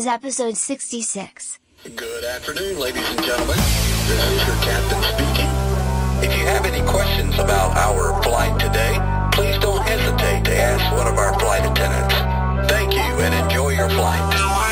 is episode 66. Good afternoon, ladies and gentlemen. This is your captain speaking. If you have any questions about our flight today, please don't hesitate to ask one of our flight attendants. Thank you and enjoy your flight.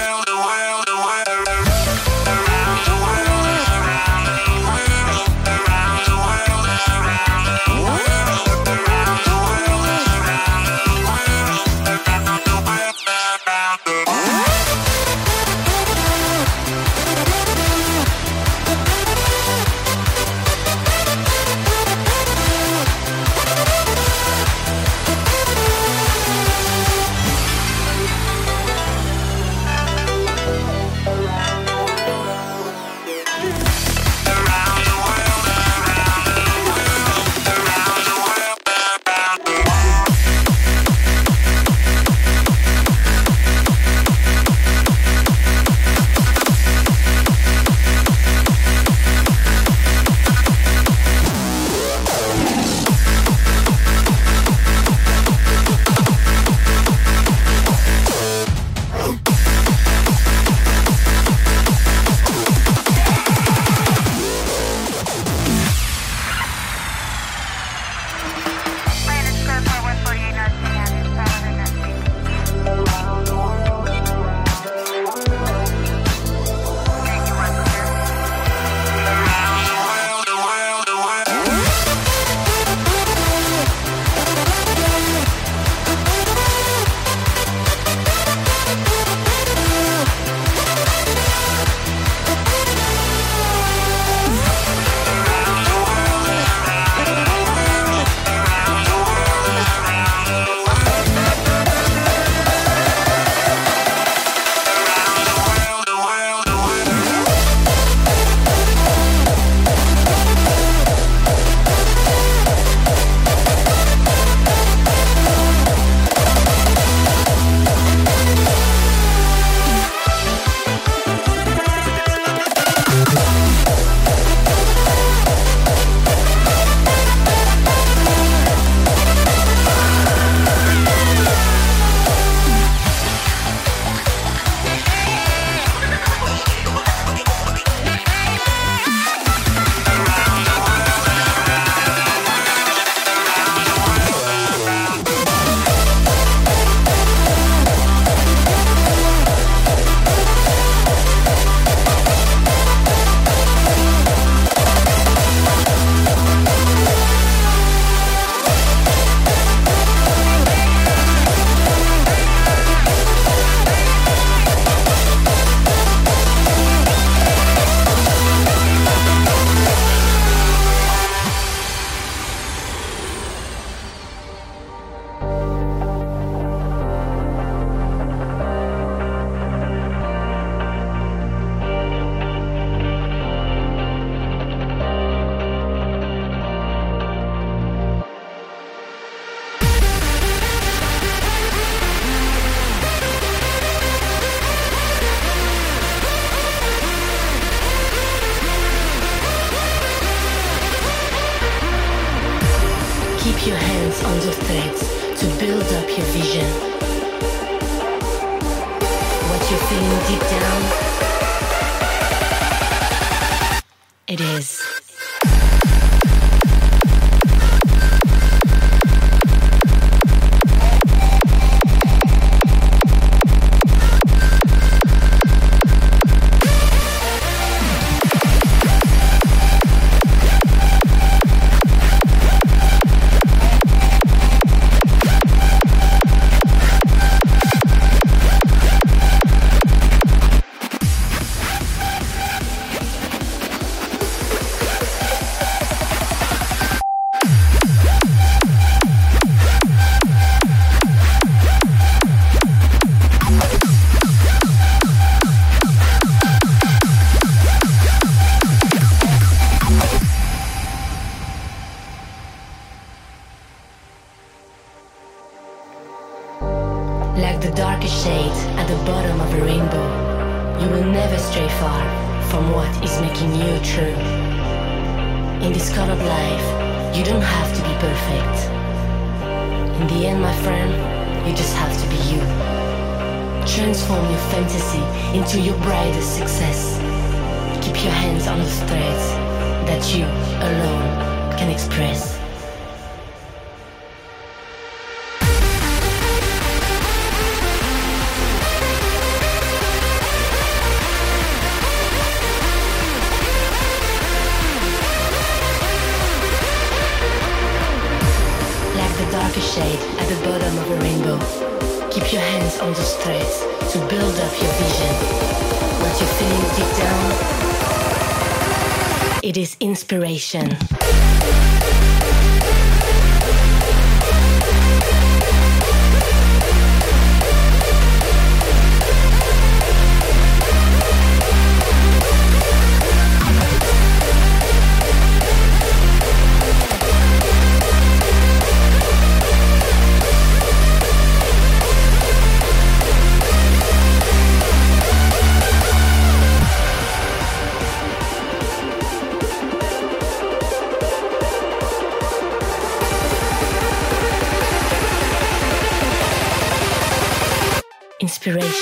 It is inspiration.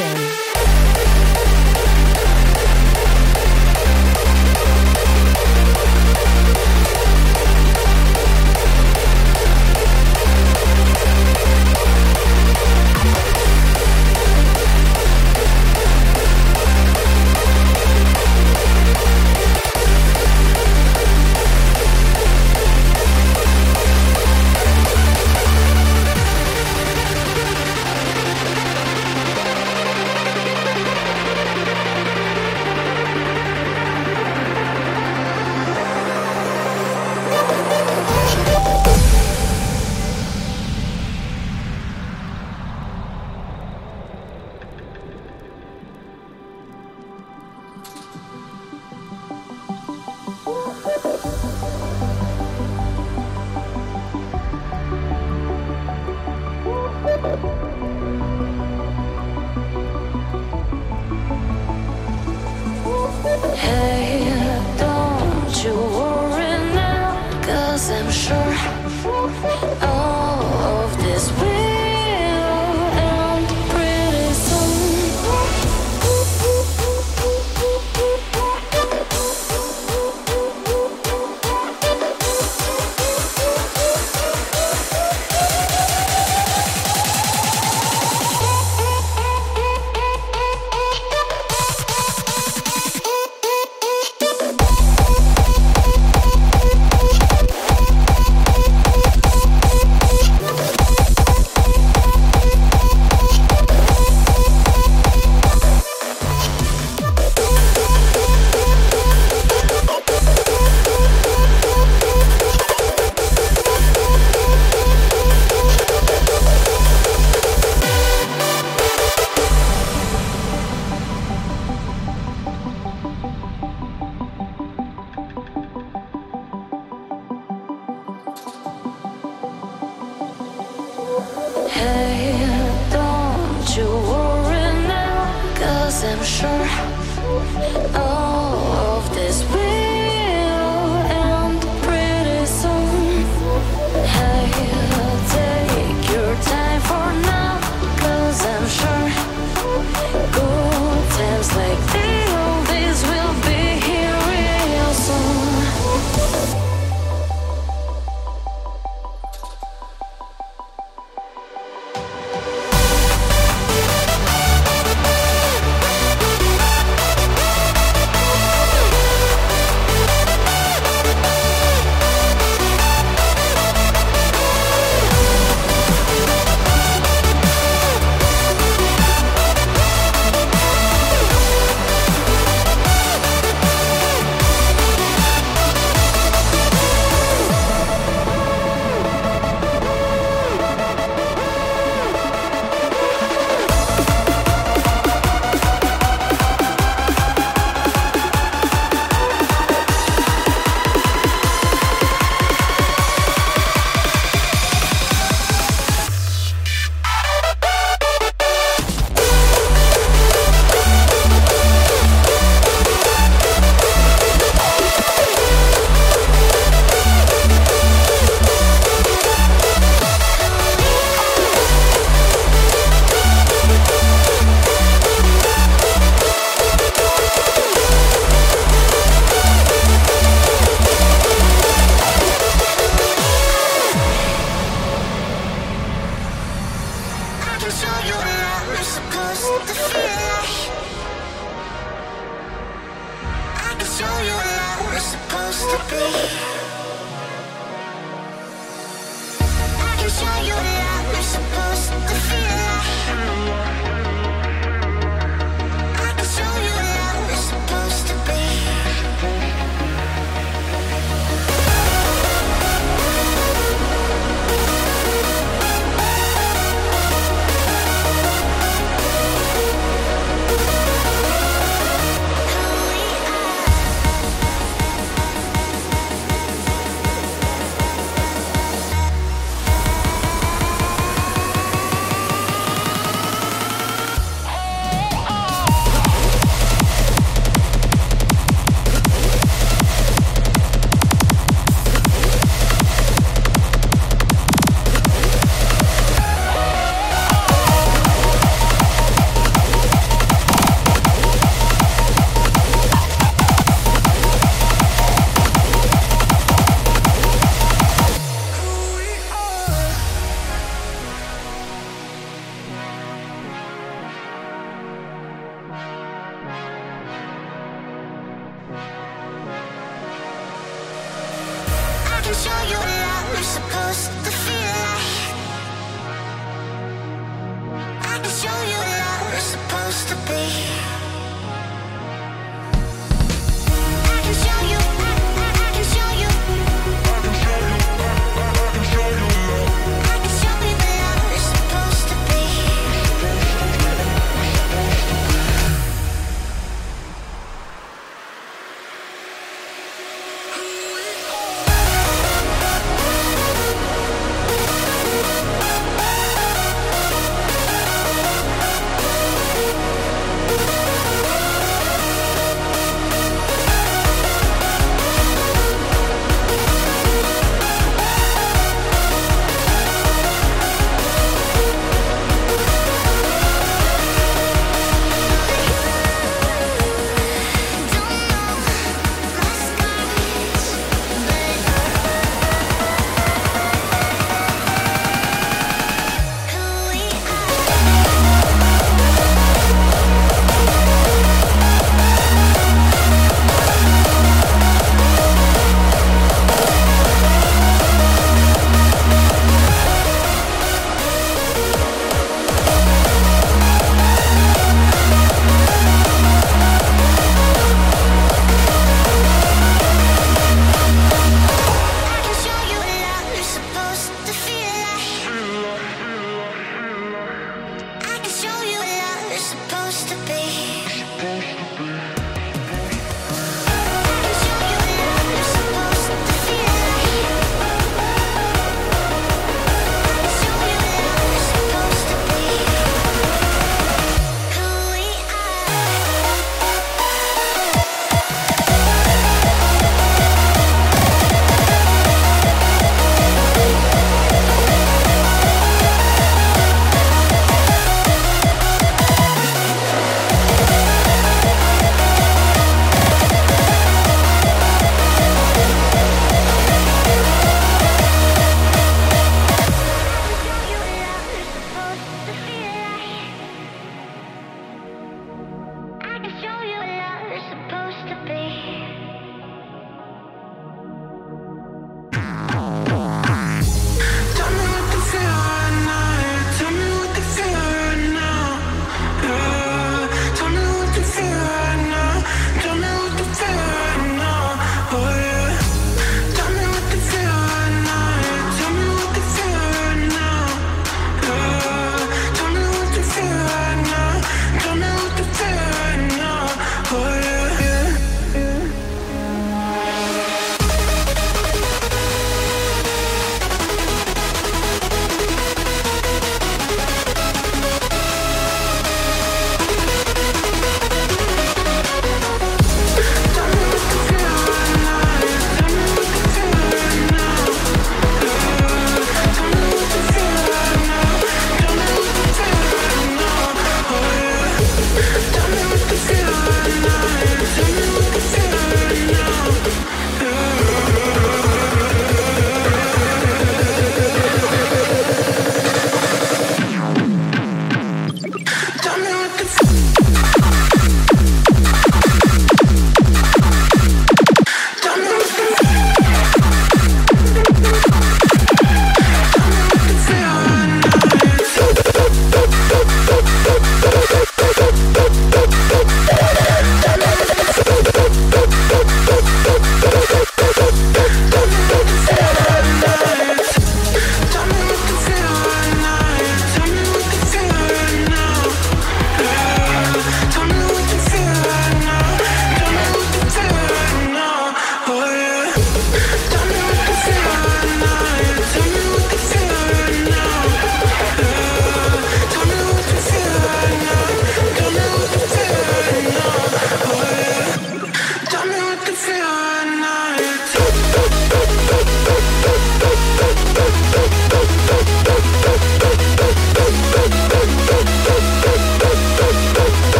Inspiration.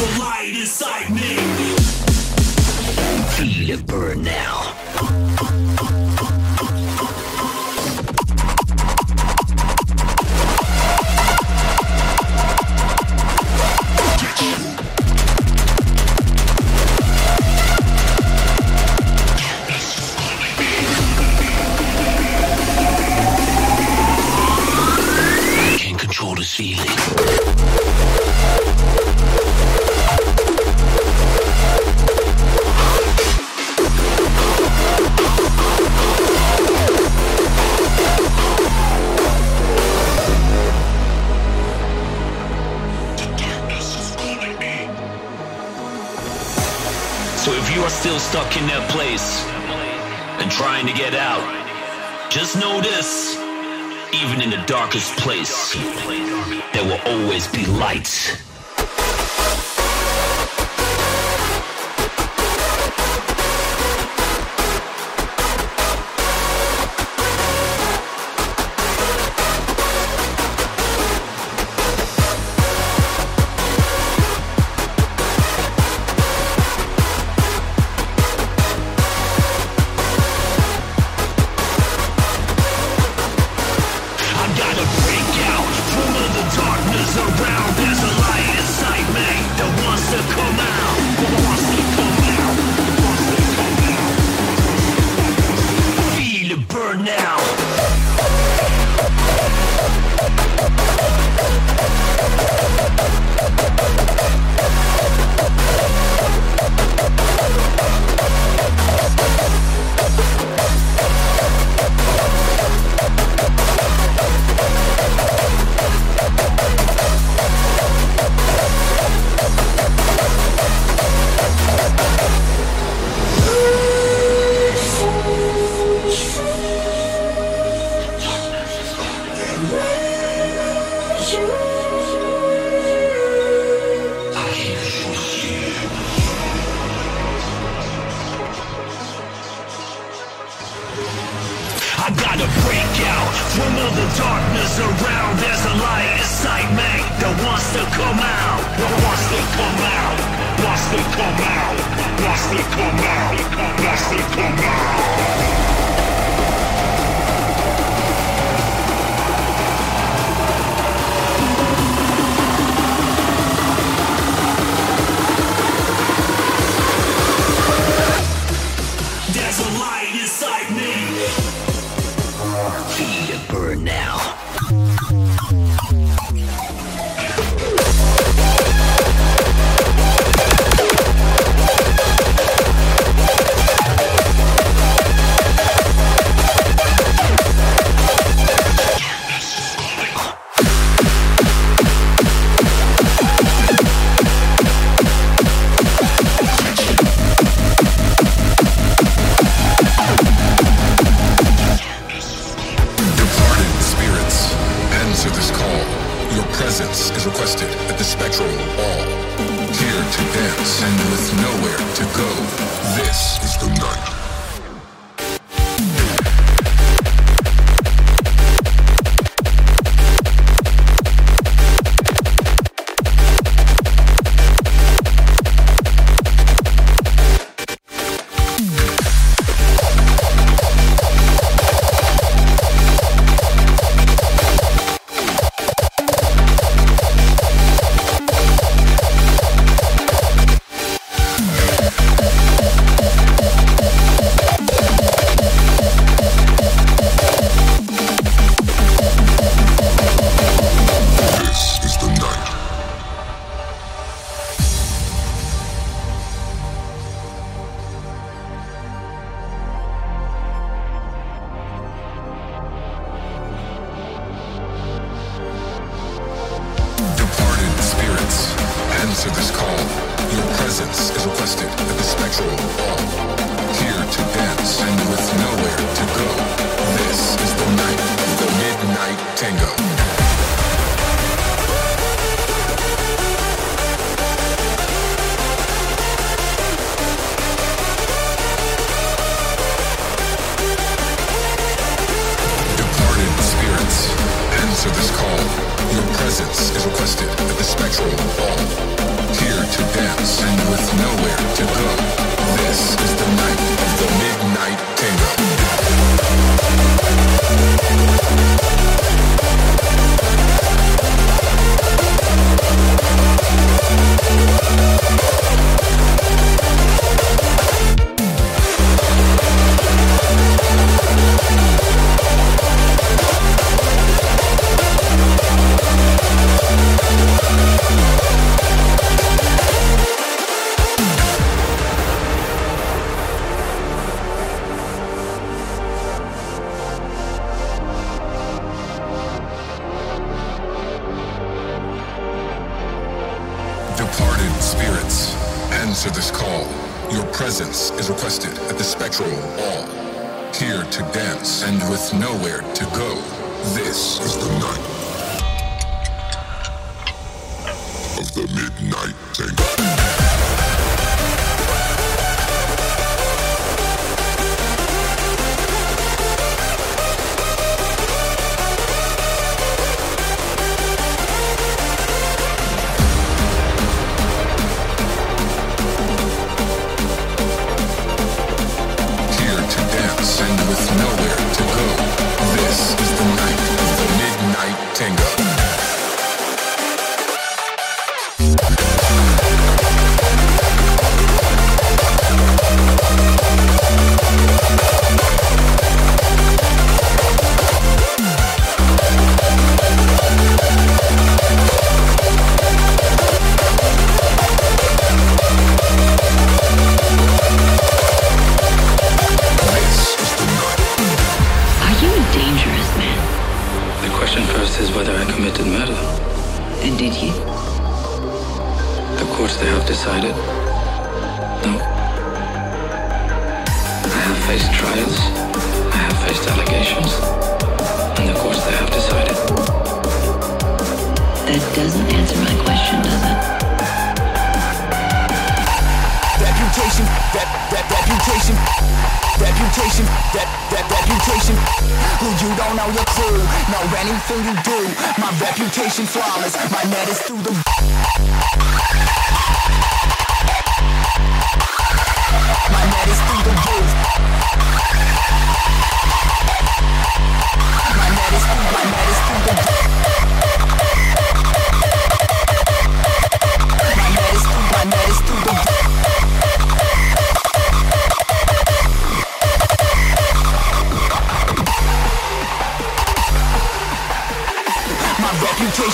A light inside me. Feel it burn now. Stuck in that place and trying to get out, just know this. Even in the darkest place, there will always be light.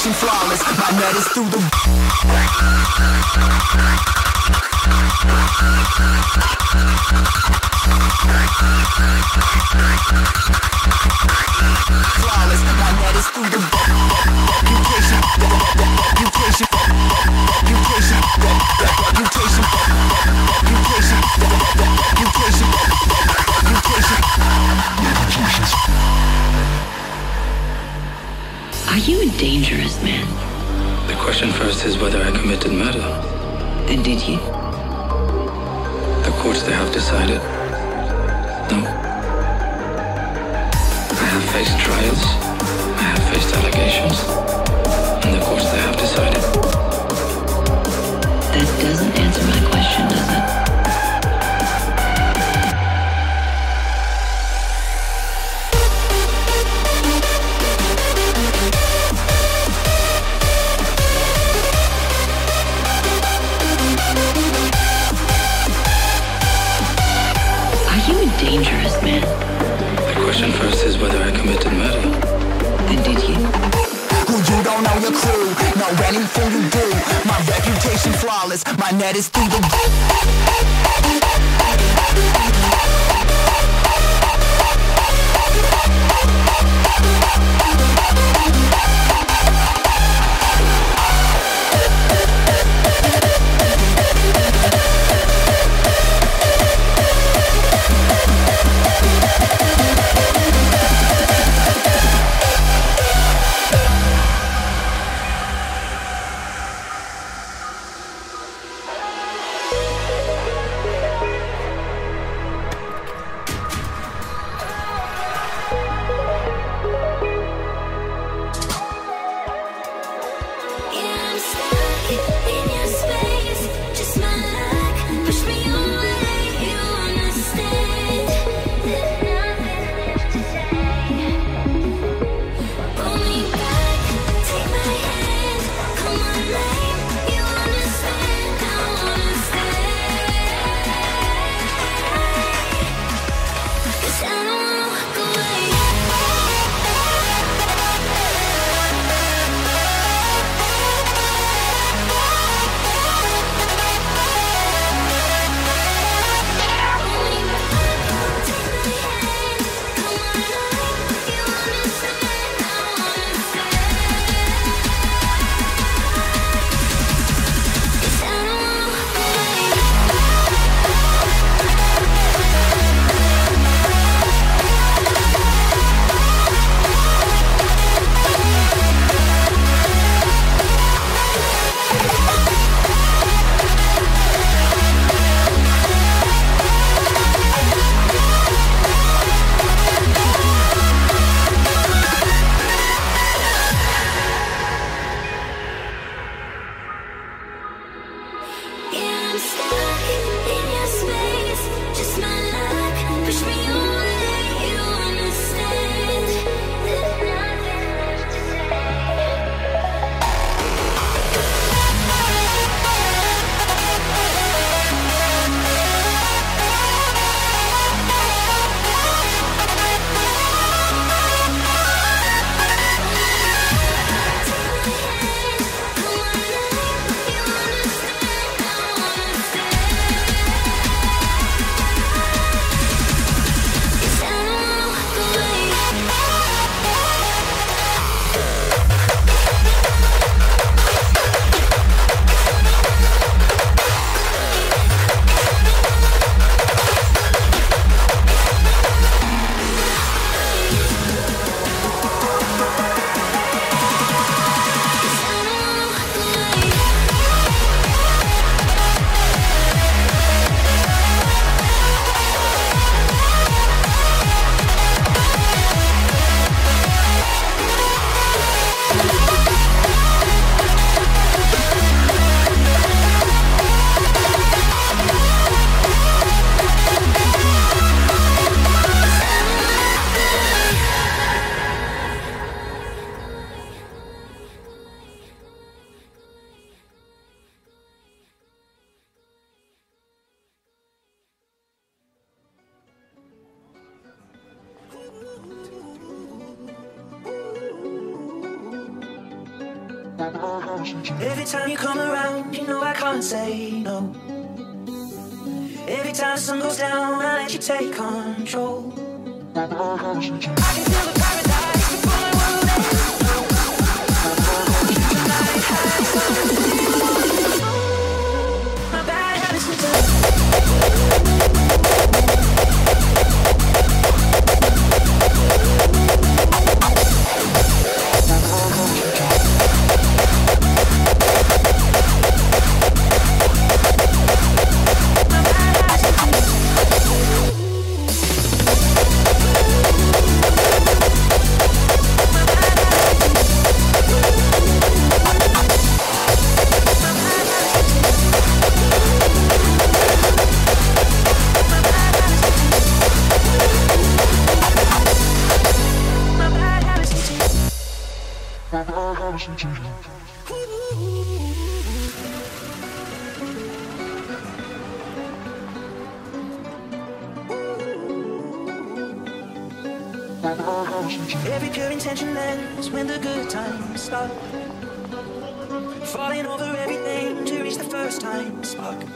perfection flawless. My net is through the. Flawless. My net is through the. roof. Mutation. Mutation. Mutation. Mutation. Mutation. Mutation. Mutation. Mutation. Are you a dangerous man? The question first is whether I committed murder. And did you? The courts, they have decided. No. I have faced trials. I have faced allegations. And the courts, they have decided. That doesn't answer my you a dangerous man? The question first is whether I committed murder. And did you? Who you don't know your crew, know anything you do. My reputation flawless, my net is through the Every time you come around, you know I can't say no. Every time the sun goes down, I let you take control. I can feel the paradise before my world ends. You and I have you was smoking.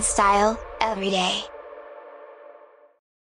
Triple